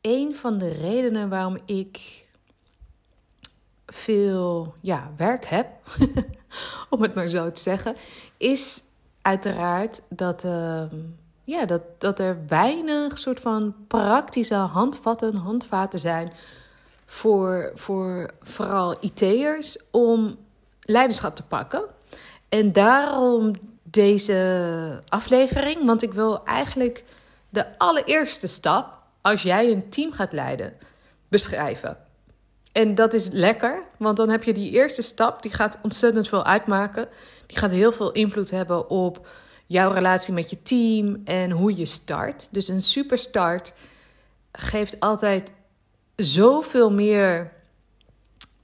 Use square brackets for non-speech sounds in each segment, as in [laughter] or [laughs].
Een van de redenen waarom ik veel ja, werk heb, [laughs] om het maar zo te zeggen, is uiteraard dat, ehm, ja, dat, dat er weinig soort van praktische handvatten, handvaten zijn voor, voor vooral IT'ers om leiderschap te pakken. En daarom deze aflevering, want ik wil eigenlijk de allereerste stap als jij een team gaat leiden beschrijven. En dat is lekker, want dan heb je die eerste stap, die gaat ontzettend veel uitmaken. Die gaat heel veel invloed hebben op jouw relatie met je team en hoe je start. Dus een super start geeft altijd zoveel meer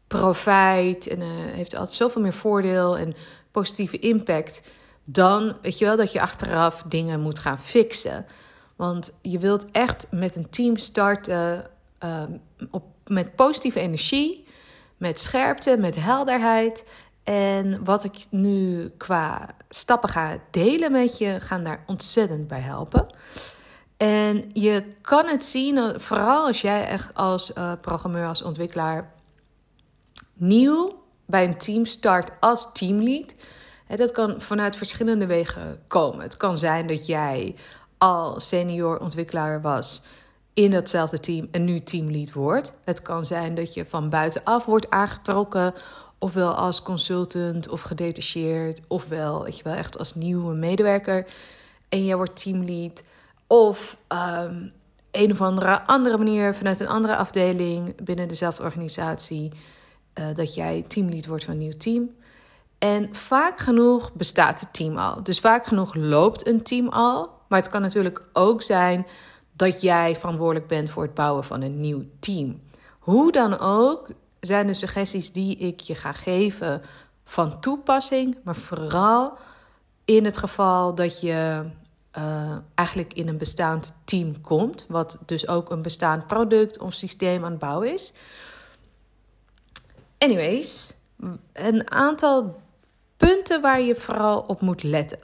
profijt en uh, heeft altijd zoveel meer voordeel en positieve impact dan, weet je wel, dat je achteraf dingen moet gaan fixen. Want je wilt echt met een team starten uh, op, met positieve energie, met scherpte, met helderheid. En wat ik nu qua stappen ga delen met je, gaan daar ontzettend bij helpen. En je kan het zien, vooral als jij echt als uh, programmeur, als ontwikkelaar nieuw bij een team start als teamlead. Dat kan vanuit verschillende wegen komen. Het kan zijn dat jij al senior ontwikkelaar was in datzelfde team en nu teamlead wordt. Het kan zijn dat je van buitenaf wordt aangetrokken, ofwel als consultant of gedetacheerd, ofwel weet je wel, echt als nieuwe medewerker en jij wordt teamlead. Of um, een of andere andere manier vanuit een andere afdeling binnen dezelfde organisatie, uh, dat jij teamlead wordt van een nieuw team. En vaak genoeg bestaat het team al. Dus vaak genoeg loopt een team al. Maar het kan natuurlijk ook zijn dat jij verantwoordelijk bent voor het bouwen van een nieuw team. Hoe dan ook zijn de suggesties die ik je ga geven van toepassing, maar vooral in het geval dat je uh, eigenlijk in een bestaand team komt, wat dus ook een bestaand product of systeem aan het bouwen is. Anyways, een aantal punten waar je vooral op moet letten.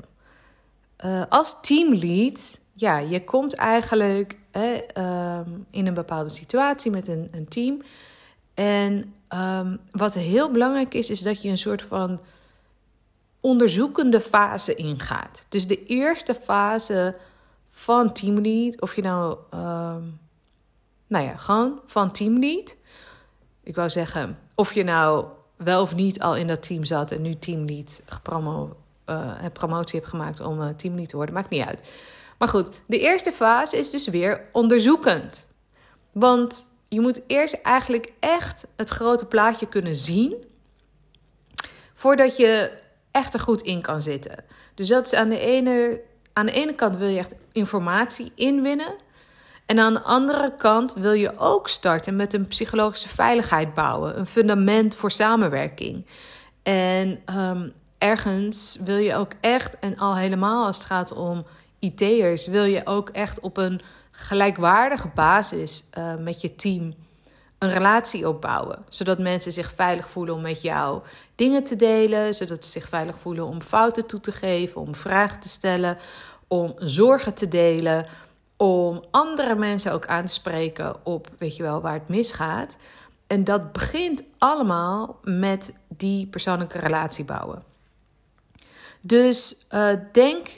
Uh, als teamlead, ja, je komt eigenlijk uh, in een bepaalde situatie met een, een team. En um, wat heel belangrijk is, is dat je een soort van onderzoekende fase ingaat. Dus de eerste fase van teamlead, of je nou, um, nou ja, gewoon van teamlead. Ik wou zeggen, of je nou wel of niet al in dat team zat en nu teamlead gepromo, uh, promotie hebt gemaakt om uh, teamlead te worden, maakt niet uit. Maar goed, de eerste fase is dus weer onderzoekend. Want je moet eerst eigenlijk echt het grote plaatje kunnen zien voordat je echt er goed in kan zitten. Dus dat is aan de ene, aan de ene kant wil je echt informatie inwinnen. En aan de andere kant wil je ook starten met een psychologische veiligheid bouwen, een fundament voor samenwerking. En um, ergens wil je ook echt, en al helemaal als het gaat om IT'ers, wil je ook echt op een gelijkwaardige basis uh, met je team een relatie opbouwen. Zodat mensen zich veilig voelen om met jou dingen te delen, zodat ze zich veilig voelen om fouten toe te geven, om vragen te stellen, om zorgen te delen om andere mensen ook aan te spreken op, weet je wel, waar het misgaat. En dat begint allemaal met die persoonlijke relatie bouwen. Dus uh, denk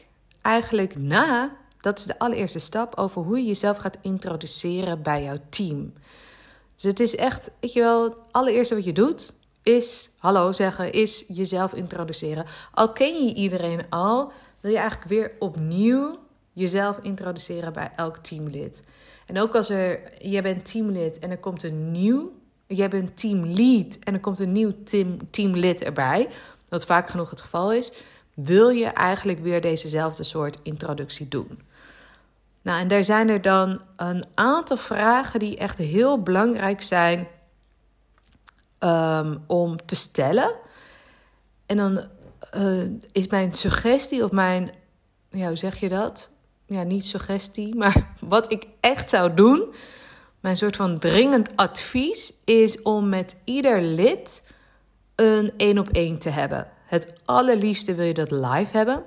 eigenlijk na, dat is de allereerste stap, over hoe je jezelf gaat introduceren bij jouw team. Dus het is echt, weet je wel, het allereerste wat je doet, is hallo zeggen, is jezelf introduceren. Al ken je iedereen al, wil je eigenlijk weer opnieuw jezelf introduceren bij elk teamlid. En ook als er, jij bent teamlid en er komt een nieuw, jij bent teamlead en er komt een nieuw team, teamlid erbij, wat vaak genoeg het geval is, wil je eigenlijk weer dezezelfde soort introductie doen. Nou, en daar zijn er dan een aantal vragen die echt heel belangrijk zijn um, om te stellen. En dan uh, is mijn suggestie of mijn, ja, hoe zeg je dat? Ja, niet suggestie, [laughs] maar wat ik echt zou doen, mijn soort van dringend advies, is om met ieder lid een één op één te hebben. het allerliefste wil je dat live hebben.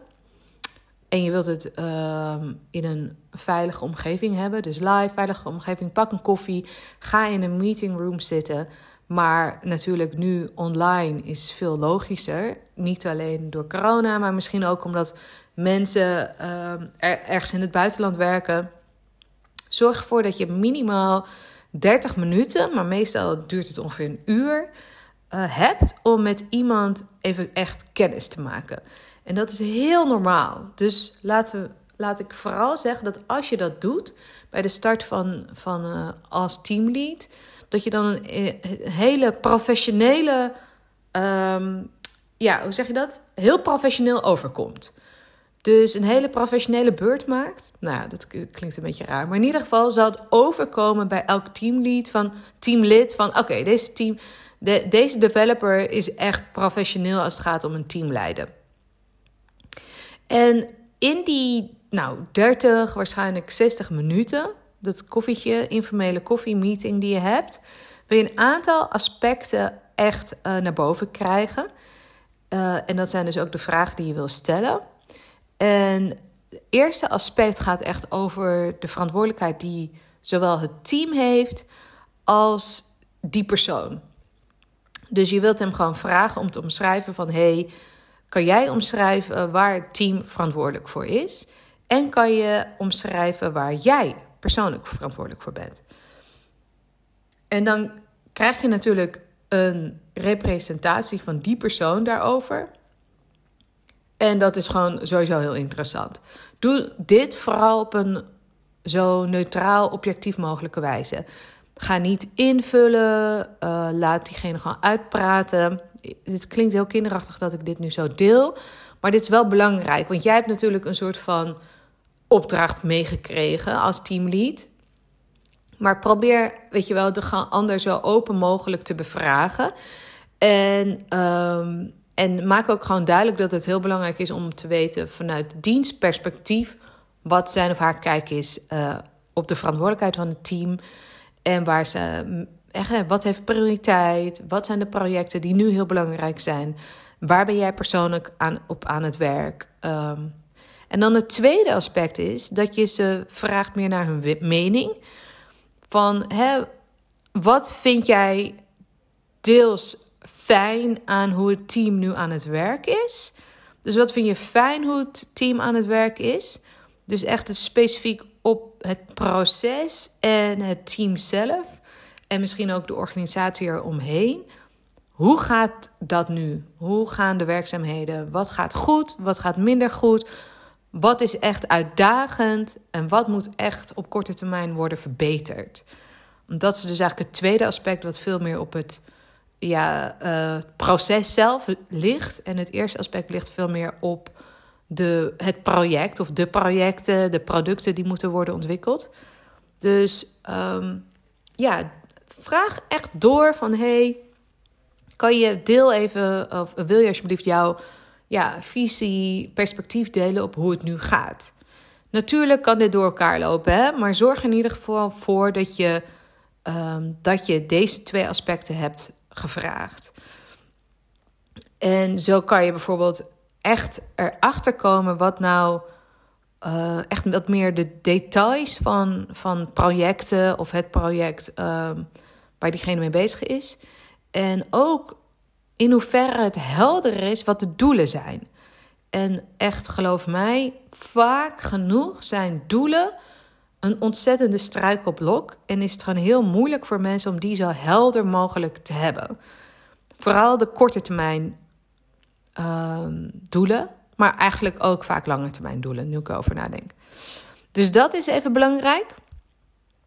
En je wilt het ehm, in een veilige omgeving hebben. Dus live, veilige omgeving. Pak een koffie. Ga in een meeting room zitten. Maar natuurlijk nu online is veel logischer. Niet alleen door corona, maar misschien ook omdat mensen uh, ergens in het buitenland werken. Zorg ervoor dat je minimaal 30 minuten, maar meestal duurt het ongeveer een uur, uh, hebt om met iemand even echt kennis te maken. En dat is heel normaal. Dus laten laat ik vooral zeggen dat als je dat doet bij de start van, van uh, als teamlead, dat je dan een, hele professionele, um, ja, hoe zeg je dat? Heel professioneel overkomt. Dus een hele professionele beurt maakt. Nou, dat klinkt een beetje raar. Maar in ieder geval zal het overkomen bij elk teamlead van teamlid van oké, deze team, de, deze developer is echt professioneel als het gaat om een team leiden. En in die, nou, 30, waarschijnlijk 60 minuten, dat koffietje, informele koffiemeeting die je hebt, wil je een aantal aspecten echt uh, naar boven krijgen. Uh, en dat zijn dus ook de vragen die je wil stellen. En het eerste aspect gaat echt over de verantwoordelijkheid die zowel het team heeft als die persoon. Dus je wilt hem gewoon vragen om te omschrijven van hey, kan jij omschrijven waar het team verantwoordelijk voor is? En kan je omschrijven waar jij persoonlijk verantwoordelijk voor bent? En dan krijg je natuurlijk een representatie van die persoon daarover. En dat is gewoon sowieso heel interessant. Doe dit vooral op een zo neutraal, objectief mogelijke wijze. Ga niet invullen, uh, laat diegene gewoon uitpraten. Dit klinkt heel kinderachtig dat ik dit nu zo deel, maar dit is wel belangrijk, want jij hebt natuurlijk een soort van opdracht meegekregen als teamlead. Maar probeer, weet je wel, de ander zo open mogelijk te bevragen. En um, en maak ook gewoon duidelijk dat het heel belangrijk is om te weten vanuit dienstperspectief wat zijn of haar kijk is uh, op de verantwoordelijkheid van het team. En waar ze, mm, echt, wat heeft prioriteit? Wat zijn de projecten die nu heel belangrijk zijn? Waar ben jij persoonlijk aan, op aan het werk? Um, en dan het tweede aspect is dat je ze vraagt meer naar hun mening. Van hè, wat vind jij deels fijn aan hoe het team nu aan het werk is. Dus wat vind je fijn hoe het team aan het werk is? Dus echt specifiek op het proces en het team zelf. En misschien ook de organisatie eromheen. Hoe gaat dat nu? Hoe gaan de werkzaamheden? Wat gaat goed? Wat gaat minder goed? Wat is echt uitdagend? En wat moet echt op korte termijn worden verbeterd? Dat is dus eigenlijk het tweede aspect, wat veel meer op het ja, uh, proces zelf ligt. En het eerste aspect ligt veel meer op de, het project of de projecten, de producten die moeten worden ontwikkeld. Dus um, ja, vraag echt door van hey, kan je deel even, of wil je alsjeblieft jouw ja, visie, perspectief delen op hoe het nu gaat? Natuurlijk kan dit door elkaar lopen, hè? maar zorg in ieder geval voor dat je, um, dat je deze twee aspecten hebt gevraagd. En zo kan je bijvoorbeeld echt erachter komen wat nou uh, echt wat meer de details van, van projecten of het project uh, waar diegene mee bezig is. En ook in hoeverre het helder is wat de doelen zijn. En echt, geloof mij, vaak genoeg zijn doelen een ontzettende struikelblok en is het gewoon heel moeilijk voor mensen om die zo helder mogelijk te hebben. Vooral de korte termijn uh, doelen, maar eigenlijk ook vaak lange termijn doelen, nu ik erover nadenk. Dus dat is even belangrijk.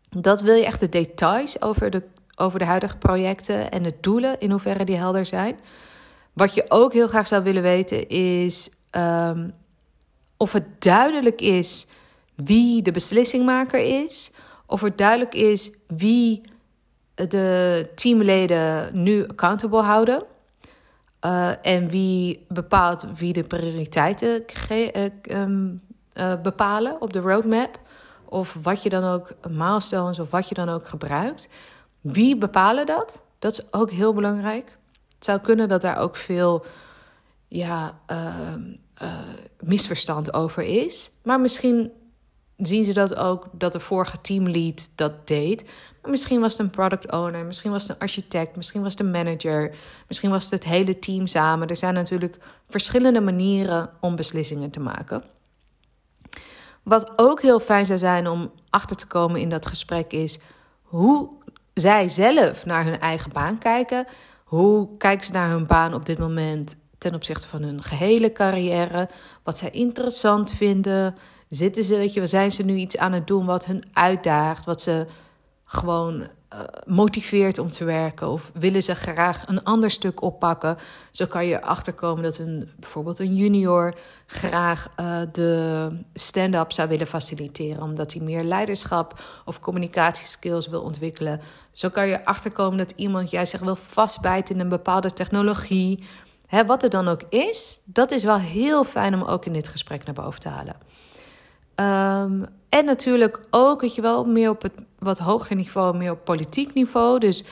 Dat wil je echt de details over de, over de huidige projecten en de doelen, in hoeverre die helder zijn. Wat je ook heel graag zou willen weten is um, of het duidelijk is wie de beslissingmaker is, of er duidelijk is wie de teamleden nu accountable houden. Uh, en wie bepaalt wie de prioriteiten uh, bepalen op de roadmap. Of wat je dan ook, milestones of wat je dan ook gebruikt. Wie bepalen dat? Dat is ook heel belangrijk. Het zou kunnen dat daar ook veel ja, misverstand over is. Maar misschien zien ze dat ook dat de vorige teamlead dat deed. Maar misschien was het een product owner, misschien was het een architect, misschien was het een manager, misschien was het het hele team samen. Er zijn natuurlijk verschillende manieren om beslissingen te maken. Wat ook heel fijn zou zijn om achter te komen in dat gesprek is hoe zij zelf naar hun eigen baan kijken. Hoe kijken ze naar hun baan op dit moment ten opzichte van hun gehele carrière? Wat zij interessant vinden. Zitten ze, weet je, zijn ze nu iets aan het doen wat hun uitdaagt, wat ze gewoon uh, motiveert om te werken? Of willen ze graag een ander stuk oppakken? Zo kan je erachter komen dat een, bijvoorbeeld een junior graag uh, de stand-up zou willen faciliteren, omdat hij meer leiderschap of communicatieskills wil ontwikkelen. Zo kan je erachter komen dat iemand jij zich wil vastbijten in een bepaalde technologie. Wat er dan ook is, dat is wel heel fijn om ook in dit gesprek naar boven te halen. Um, en natuurlijk ook, weet je wel, meer op het wat hoger niveau, meer op politiek niveau. Dus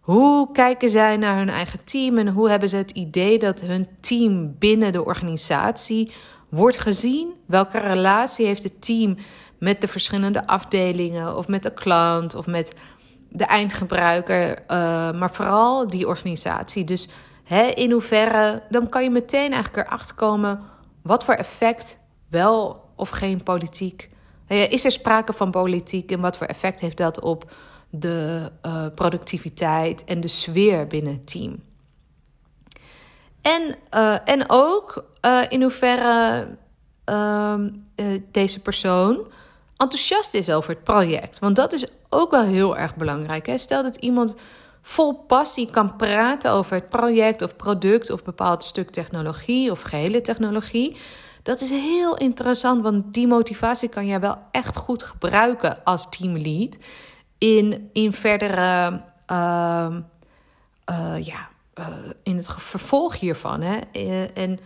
hoe kijken zij naar hun eigen team en hoe hebben ze het idee dat hun team binnen de organisatie wordt gezien? Welke relatie heeft het team met de verschillende afdelingen of met de klant of met de eindgebruiker, uh, maar vooral die organisatie. Dus hè, in hoeverre, dan kan je meteen eigenlijk erachter komen wat voor effect wel of geen politiek is er sprake van politiek en wat voor effect heeft dat op de uh, productiviteit en de sfeer binnen het team? En, uh, en ook uh, in hoeverre ehm, deze persoon enthousiast is over het project. Want dat is ook wel heel erg belangrijk. Stel dat iemand vol passie kan praten over het project of product of bepaald stuk technologie of gehele technologie dat is heel interessant, want die motivatie kan jij wel echt goed gebruiken als teamlead in, in verdere, uh, uh, ja, uh, in het vervolg hiervan. Hè? Eh, en,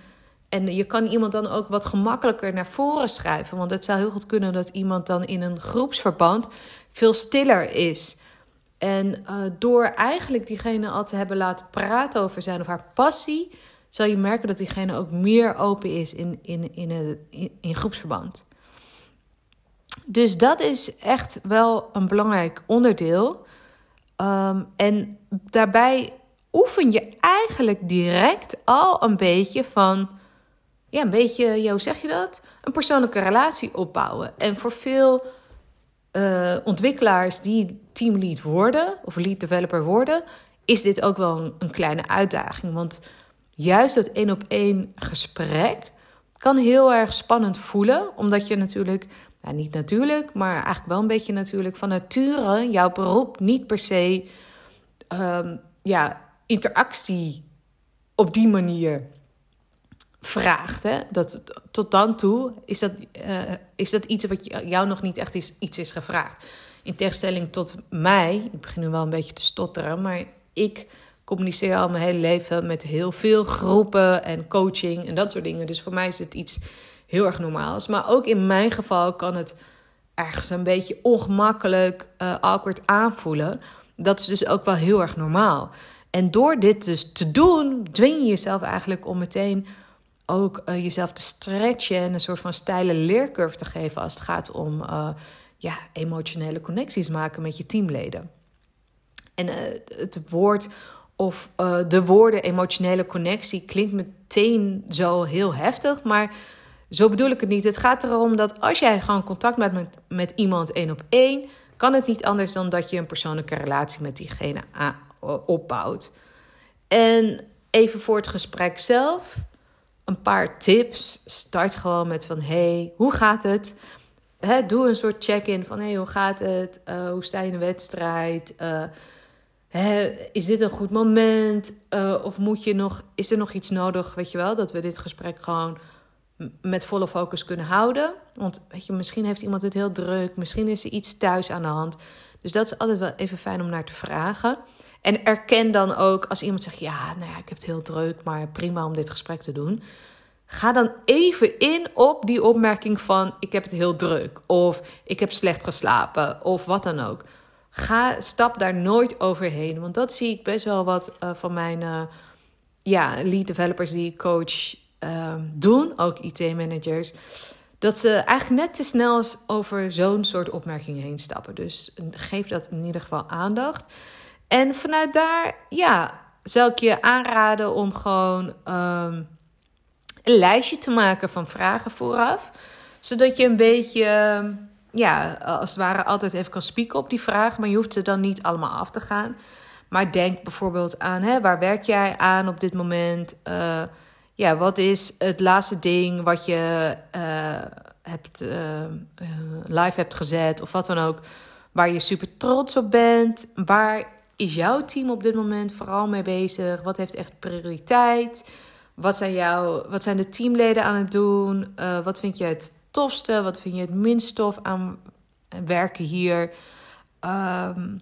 en je kan iemand dan ook wat gemakkelijker naar voren schrijven, want het zou heel goed kunnen dat iemand dan in een groepsverband veel stiller is. En door eigenlijk diegene al te hebben laten praten over zijn of haar passie zal je merken dat diegene ook meer open is in, in, in, in, in groepsverband. Dus dat is echt wel een belangrijk onderdeel. Um, en daarbij oefen je eigenlijk direct al een beetje van, ja, een beetje, hoe zeg je dat? Een persoonlijke relatie opbouwen. En voor veel uh, ontwikkelaars die teamlead worden of lead developer worden, is dit ook wel een, een kleine uitdaging. Want juist het één op één gesprek kan heel erg spannend voelen, omdat je natuurlijk, nou niet natuurlijk, maar eigenlijk wel een beetje natuurlijk van nature jouw beroep niet per se um, ja, interactie op die manier vraagt. Hè? Dat, tot dan toe is dat, uh, is dat iets wat jou nog niet echt is, iets is gevraagd. In tegenstelling tot mij, ik begin nu wel een beetje te stotteren, maar ik communiceer al mijn hele leven met heel veel groepen en coaching en dat soort dingen. Dus voor mij is het iets heel erg normaals. Maar ook in mijn geval kan het ergens een beetje ongemakkelijk, uh, awkward aanvoelen. Dat is dus ook wel heel erg normaal. En door dit dus te doen, dwing je jezelf eigenlijk om meteen ook uh, jezelf te stretchen en een soort van steile leercurve te geven als het gaat om uh, ja, emotionele connecties maken met je teamleden. En het woord of uh, de woorden emotionele connectie klinkt meteen zo heel heftig, maar zo bedoel ik het niet. Het gaat erom dat als jij gewoon contact met, met, met iemand één op één, kan het niet anders dan dat je een persoonlijke relatie met diegene opbouwt. En even voor het gesprek zelf, een paar tips. Start gewoon met van, hey, hoe gaat het? He, doe een soort check-in van, hey, hoe gaat het? Uh, hoe sta je in de wedstrijd? Uh, is dit een goed moment? Uh, of moet je nog, is er nog iets nodig, weet je wel, dat we dit gesprek gewoon met volle focus kunnen houden? Want weet je, misschien heeft iemand het heel druk, misschien is er iets thuis aan de hand. Dus dat is altijd wel even fijn om naar te vragen. En erken dan ook als iemand zegt: Ja, nou ja, ik heb het heel druk, maar prima om dit gesprek te doen. Ga dan even in op die opmerking van: Ik heb het heel druk, of ik heb slecht geslapen, of wat dan ook. Ga, stap daar nooit overheen. Want dat zie ik best wel wat uh, van mijn uh, ja, lead developers die coach ehm, doen, ook IT-managers, dat ze eigenlijk net te snel over zo'n soort opmerkingen heen stappen. Dus geef dat in ieder geval aandacht. En vanuit daar, ja, zou ik je aanraden om gewoon ehm, een lijstje te maken van vragen vooraf. Zodat je een beetje, ja, als het ware altijd even kan spieken op die vragen. Maar je hoeft ze dan niet allemaal af te gaan. Maar denk bijvoorbeeld aan, hè, waar werk jij aan op dit moment? Uh, ja, wat is het laatste ding wat je uh, hebt, live hebt gezet of wat dan ook, waar je super trots op bent? Waar is jouw team op dit moment vooral mee bezig? Wat heeft echt prioriteit? Wat zijn, jouw, wat zijn de teamleden aan het doen? Wat vind je het tofste? Wat vind je het minst tof aan werken hier? Um,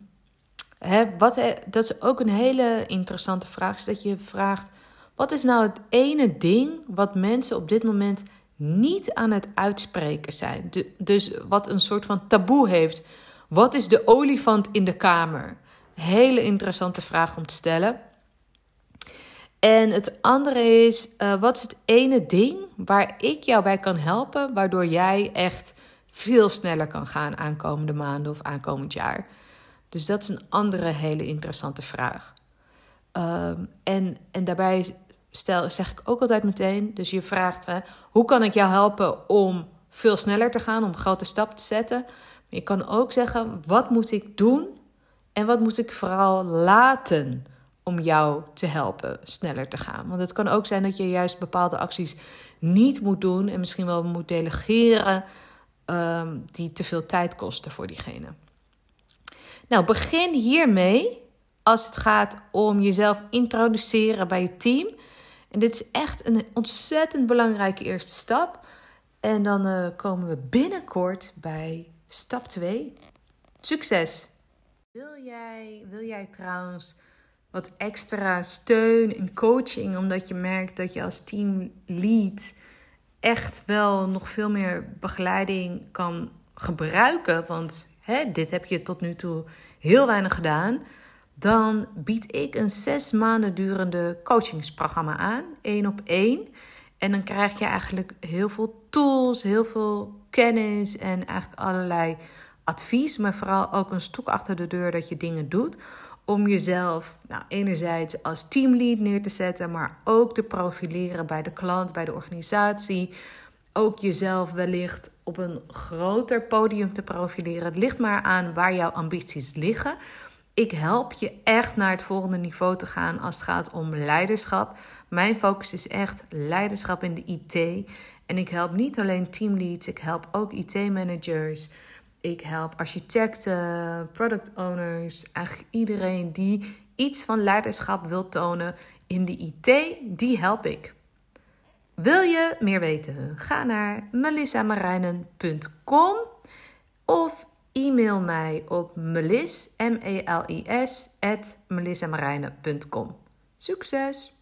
hè, wat, dat is ook een hele interessante vraag. Is dat je vraagt: wat is nou het ene ding wat mensen op dit moment niet aan het uitspreken zijn? Dus wat een soort van taboe heeft. Wat is de olifant in de kamer? Hele interessante vraag om te stellen. En het andere is, uh, wat is het ene ding waar ik jou bij kan helpen, waardoor jij echt veel sneller kan gaan aankomende maanden of aankomend jaar? Dus dat is een andere hele interessante vraag. Um, en, en daarbij stel, zeg ik ook altijd meteen, dus je vraagt, hè, hoe kan ik jou helpen om veel sneller te gaan, om grote stappen te zetten? Maar je kan ook zeggen, wat moet ik doen en wat moet ik vooral laten om jou te helpen sneller te gaan? Want het kan ook zijn dat je juist bepaalde acties niet moet doen en misschien wel moet delegeren um, die te veel tijd kosten voor diegene. Nou, begin hiermee als het gaat om jezelf introduceren bij je team. En dit is echt een ontzettend belangrijke eerste stap. En dan uh, komen we binnenkort bij stap 2. Succes! Wil jij, wil jij trouwens wat extra steun en coaching, omdat je merkt dat je als teamlead echt wel nog veel meer begeleiding kan gebruiken? Want hè, dit heb je tot nu toe heel weinig gedaan. Dan bied ik een zes maanden durende coachingsprogramma aan, één op één. En dan krijg je eigenlijk heel veel tools, heel veel kennis en eigenlijk allerlei advies, maar vooral ook een stok achter de deur dat je dingen doet om jezelf nou, enerzijds als teamlead neer te zetten, maar ook te profileren bij de klant, bij de organisatie. Ook jezelf wellicht op een groter podium te profileren. Het ligt maar aan waar jouw ambities liggen. Ik help je echt naar het volgende niveau te gaan als het gaat om leiderschap. Mijn focus is echt leiderschap in de IT. En ik help niet alleen teamleads, ik help ook IT-managers. Ik help architecten, product owners, eigenlijk iedereen die iets van leiderschap wil tonen in de IT, die help ik. Wil je meer weten? Ga naar melissamarijnen.com of e-mail mij op melis, m e l i s, at. Succes!